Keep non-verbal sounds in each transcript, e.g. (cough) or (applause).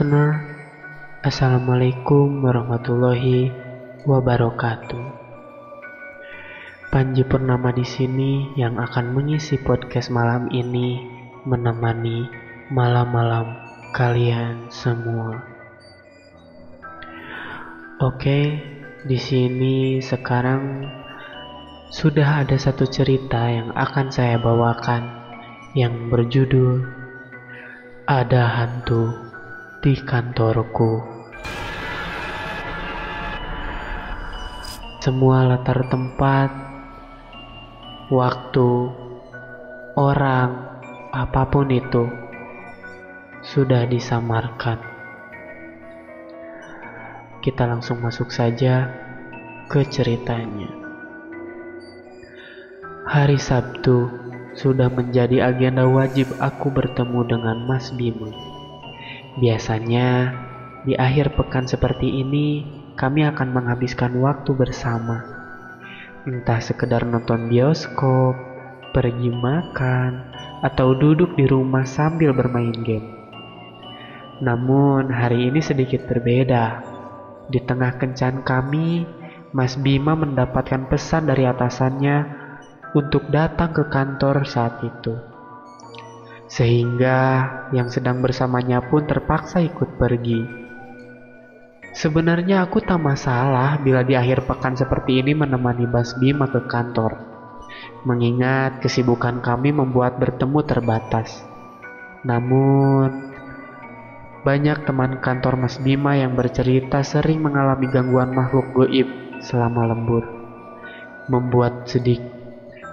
Listener, Assalamualaikum warahmatullahi wabarakatuh. Panji Purnama di sini yang akan mengisi podcast malam ini menemani malam-malam kalian semua. Oke, di sini sekarang sudah ada satu cerita yang akan saya bawakan yang berjudul Ada Hantu di Kantorku. Semua latar tempat, waktu, orang, apa pun itu sudah disamarkan. Kita langsung masuk saja ke ceritanya. Hari Sabtu sudah menjadi agenda wajib aku bertemu dengan Mas Bima. Biasanya di akhir pekan seperti ini kami akan menghabiskan waktu bersama. Entah sekedar nonton bioskop, pergi makan, atau duduk di rumah sambil bermain game. Namun hari ini sedikit berbeda. Di tengah kencan kami, Mas Bima mendapatkan pesan dari atasannya untuk datang ke kantor saat itu. Sehingga yang sedang bersamanya pun terpaksa ikut pergi. Sebenarnya aku tak masalah bila di akhir pekan seperti ini menemani Bas Bima ke kantor. Mengingat kesibukan kami membuat bertemu terbatas. Namun, banyak teman kantor Mas Bima yang bercerita sering mengalami gangguan makhluk goib selama lembur. Membuat sedikit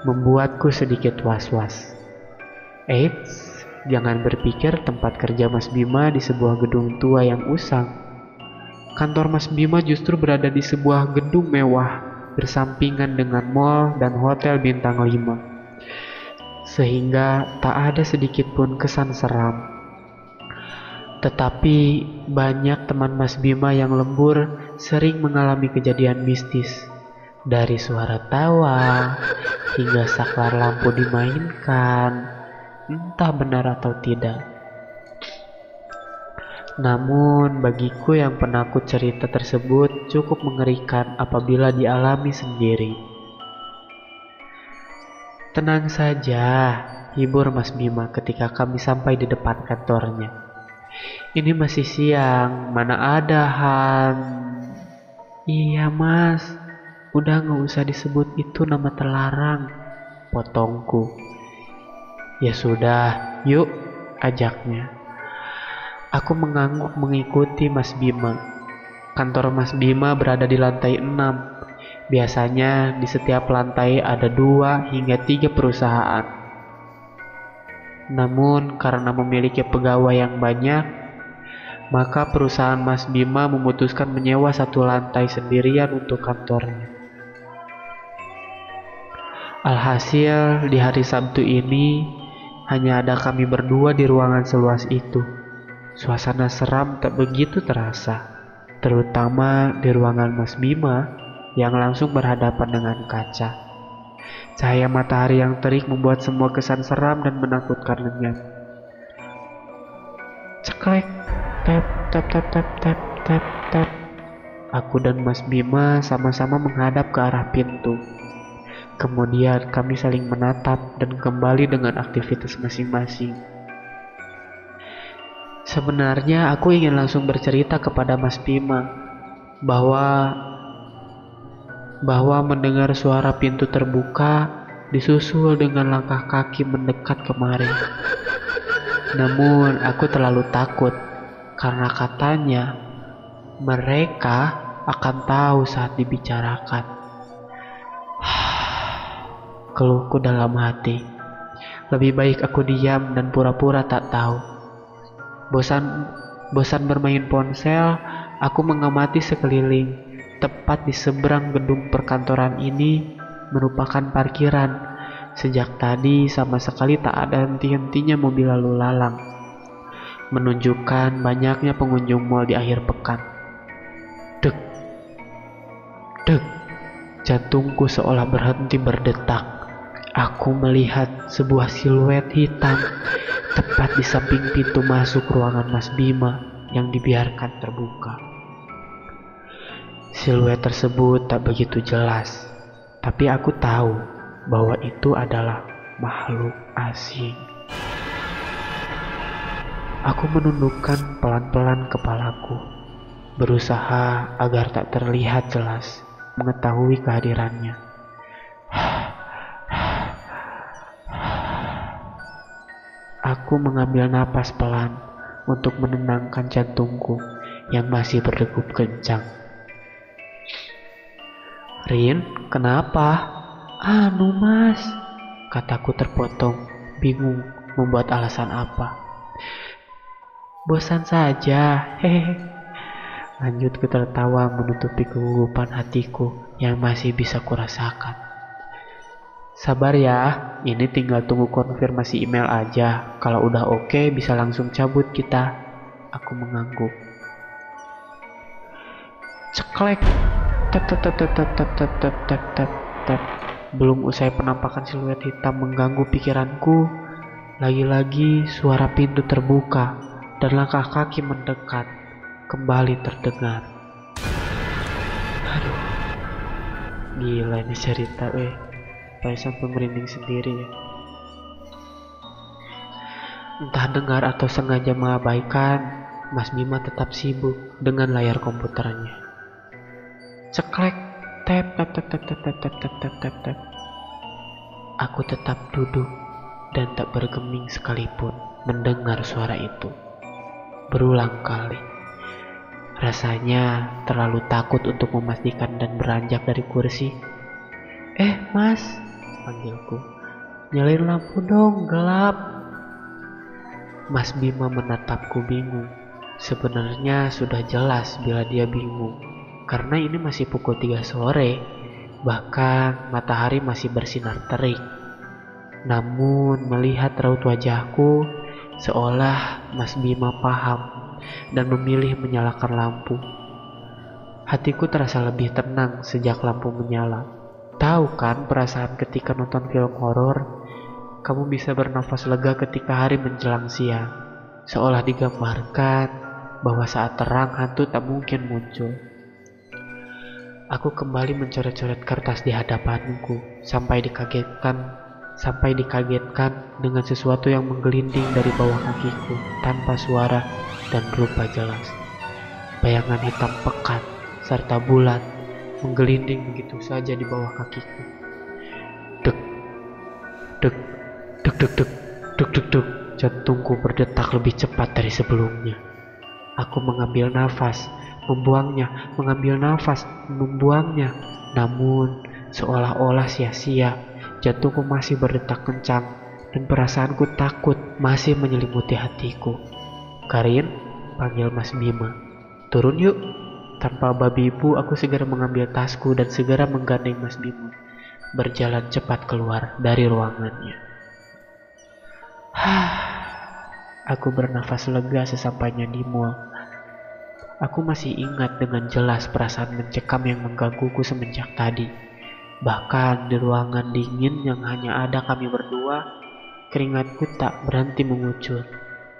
membuatku sedikit was-was. Eits, jangan berpikir tempat kerja Mas Bima di sebuah gedung tua yang usang. Kantor Mas Bima justru berada di sebuah gedung mewah bersampingan dengan mall dan hotel bintang 5. Sehingga tak ada sedikit pun kesan seram. Tetapi banyak teman Mas Bima yang lembur sering mengalami kejadian mistis dari suara tawa hingga saklar lampu dimainkan, entah benar atau tidak. Namun, bagiku yang penakut cerita tersebut cukup mengerikan apabila dialami sendiri. Tenang saja, hibur Mas Bima ketika kami sampai di depan kantornya. Ini masih siang, mana ada Han. Iya mas, Udah nggak usah disebut itu nama terlarang, potongku. Ya sudah, yuk, ajaknya. Aku mengangguk mengikuti Mas Bima. Kantor Mas Bima berada di lantai 6. Biasanya di setiap lantai ada dua hingga tiga perusahaan. Namun karena memiliki pegawai yang banyak, maka perusahaan Mas Bima memutuskan menyewa satu lantai sendirian untuk kantornya. Alhasil, di hari Sabtu ini hanya ada kami berdua di ruangan seluas itu. Suasana seram tak begitu terasa, terutama di ruangan Mas Bima yang langsung berhadapan dengan kaca. Cahaya matahari yang terik membuat semua kesan seram dan menakutkan lenyap. Ceklek, tap, tap, tap, tap, tap, tap, tap. Aku dan Mas Bima sama-sama menghadap ke arah pintu. Kemudian kami saling menatap dan kembali dengan aktivitas masing-masing. Sebenarnya aku ingin langsung bercerita kepada Mas Bima bahwa bahwa mendengar suara pintu terbuka disusul dengan langkah kaki mendekat kemari. Namun aku terlalu takut karena katanya mereka akan tahu saat dibicarakan keluhku dalam hati. Lebih baik aku diam dan pura-pura tak tahu. Bosan bosan bermain ponsel, aku mengamati sekeliling. Tepat di seberang gedung perkantoran ini merupakan parkiran. Sejak tadi sama sekali tak ada henti-hentinya mobil lalu lalang. Menunjukkan banyaknya pengunjung mal di akhir pekan. Dek, dek, jantungku seolah berhenti berdetak. Aku melihat sebuah siluet hitam tepat di samping pintu masuk ruangan Mas Bima yang dibiarkan terbuka. Siluet tersebut tak begitu jelas, tapi aku tahu bahwa itu adalah makhluk asing. Aku menundukkan pelan-pelan kepalaku, berusaha agar tak terlihat jelas mengetahui kehadirannya. Aku mengambil napas pelan untuk menenangkan jantungku yang masih berdegup kencang. Rin, kenapa? Anu mas, kataku terpotong, bingung membuat alasan apa. Bosan saja, hehehe. Lanjutku tertawa menutupi kegugupan hatiku yang masih bisa kurasakan. Sabar ya, ini tinggal tunggu konfirmasi email aja. Kalau udah oke, bisa langsung cabut kita. Aku mengangguk. Ceklek. Tep tep tep tep tep tep tep tep tep tep tep. Belum usai penampakan siluet hitam mengganggu pikiranku, lagi-lagi suara pintu terbuka dan langkah kaki mendekat kembali terdengar. Aduh, gila ini cerita, eh. Faisal merinding sendiri ya. Entah dengar atau sengaja mengabaikan, Mas Bima tetap sibuk dengan layar komputernya. Ceklek, tap tap tap tap tap tap tap tap tap tap. Aku tetap duduk dan tak bergeming sekalipun mendengar suara itu. Berulang kali. Rasanya terlalu takut untuk memastikan dan beranjak dari kursi. Eh, Mas, panggilku. Nyalain lampu dong, gelap. Mas Bima menatapku bingung. Sebenarnya sudah jelas bila dia bingung, karena ini masih pukul 3 sore, bahkan matahari masih bersinar terik. Namun melihat raut wajahku, seolah Mas Bima paham dan memilih menyalakan lampu. Hatiku terasa lebih tenang sejak lampu menyala. Tahu kan perasaan ketika nonton film horor? Kamu bisa bernafas lega ketika hari menjelang siang, seolah digambarkan bahwa saat terang hantu tak mungkin muncul. Aku kembali mencoret-coret kertas di hadapanku sampai dikagetkan sampai dikagetkan dengan sesuatu yang menggelinding dari bawah kakiku tanpa suara dan berupa jelas. Bayangan hitam pekat serta bulat menggelinding begitu saja di bawah kakiku. Dek, dek, dek, dek, dek, dek, dek, dek. Jantungku berdetak lebih cepat dari sebelumnya. Aku mengambil nafas, membuangnya, mengambil nafas, membuangnya. Namun, seolah-olah sia-sia, jantungku masih berdetak kencang dan perasaanku takut masih menyelimuti hatiku. Karin, panggil Mas Bima. Turun yuk. Tanpa babi ibu, aku segera mengambil tasku dan segera menggandeng Mas Bimo. Berjalan cepat keluar dari ruangannya. Aku bernafas lega sesampainya di mall. Aku masih ingat dengan jelas perasaan mencekam yang menggangguku semenjak tadi. Bahkan di ruangan dingin yang hanya ada kami berdua, keringatku tak berhenti mengucur.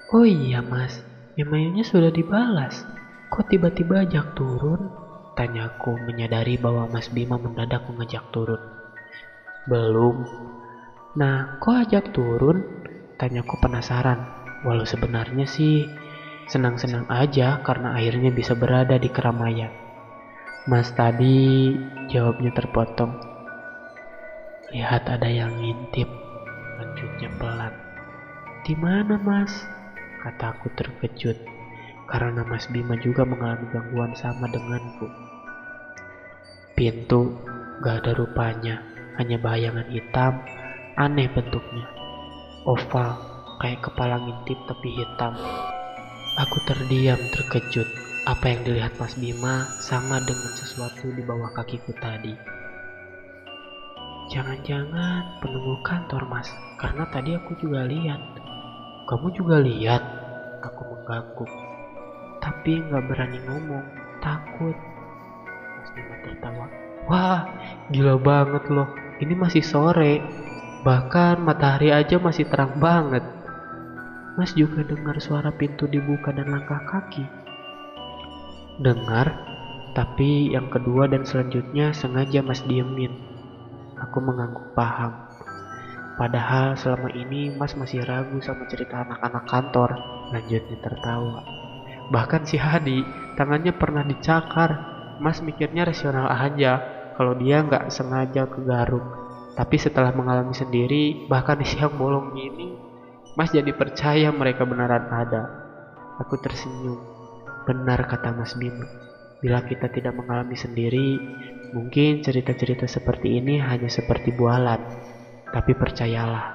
Oh iya mas, emailnya sudah dibalas. Kok tiba-tiba ajak turun? Tanyaku menyadari bahwa Mas Bima mendadak mengajak turun. Belum. Nah, kok ajak turun? Tanyaku penasaran. Walau sebenarnya sih senang-senang aja karena akhirnya bisa berada di keramaian. Mas tadi jawabnya terpotong. Lihat ada yang ngintip. Lanjutnya pelan. Di mana mas? Kataku terkejut karena Mas Bima juga mengalami gangguan sama denganku. Pintu gak ada rupanya, hanya bayangan hitam, aneh bentuknya. Oval, kayak kepala ngintip tapi hitam. Aku terdiam terkejut. Apa yang dilihat Mas Bima sama dengan sesuatu di bawah kakiku tadi. Jangan-jangan penunggu kantor mas, karena tadi aku juga lihat. Kamu juga lihat? Aku mengganggu tapi nggak berani ngomong takut Mas tertawa wah gila banget loh ini masih sore Bahkan matahari aja masih terang banget. Mas juga dengar suara pintu dibuka dan langkah kaki. Dengar, tapi yang kedua dan selanjutnya sengaja Mas diemin. Aku mengangguk paham. Padahal selama ini Mas masih ragu sama cerita anak-anak kantor. Lanjutnya tertawa. Bahkan si Hadi, tangannya pernah dicakar. Mas mikirnya rasional aja kalau dia nggak sengaja kegaruk. Tapi setelah mengalami sendiri, bahkan siang bolong gini, Mas jadi percaya mereka beneran ada. Aku tersenyum. Benar kata Mas Bima. Bila kita tidak mengalami sendiri, mungkin cerita-cerita seperti ini hanya seperti bualan. Tapi percayalah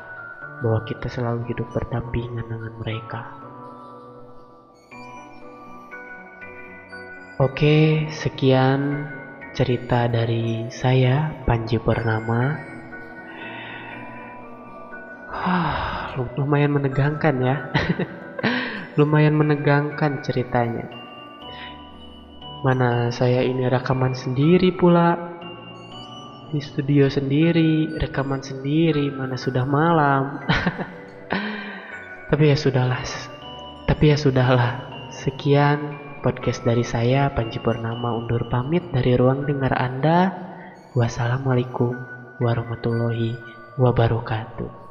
bahwa kita selalu hidup berdampingan dengan mereka. Oke, sekian cerita dari saya, Panji Purnama. lumayan menegangkan ya. (laughs) lumayan menegangkan ceritanya. Mana saya ini rekaman sendiri pula. Di studio sendiri, rekaman sendiri, mana sudah malam. (laughs) Tapi ya sudahlah. Tapi ya sudahlah. Sekian podcast dari saya Panji Purnama undur pamit dari ruang dengar Anda. Wassalamualaikum warahmatullahi wabarakatuh.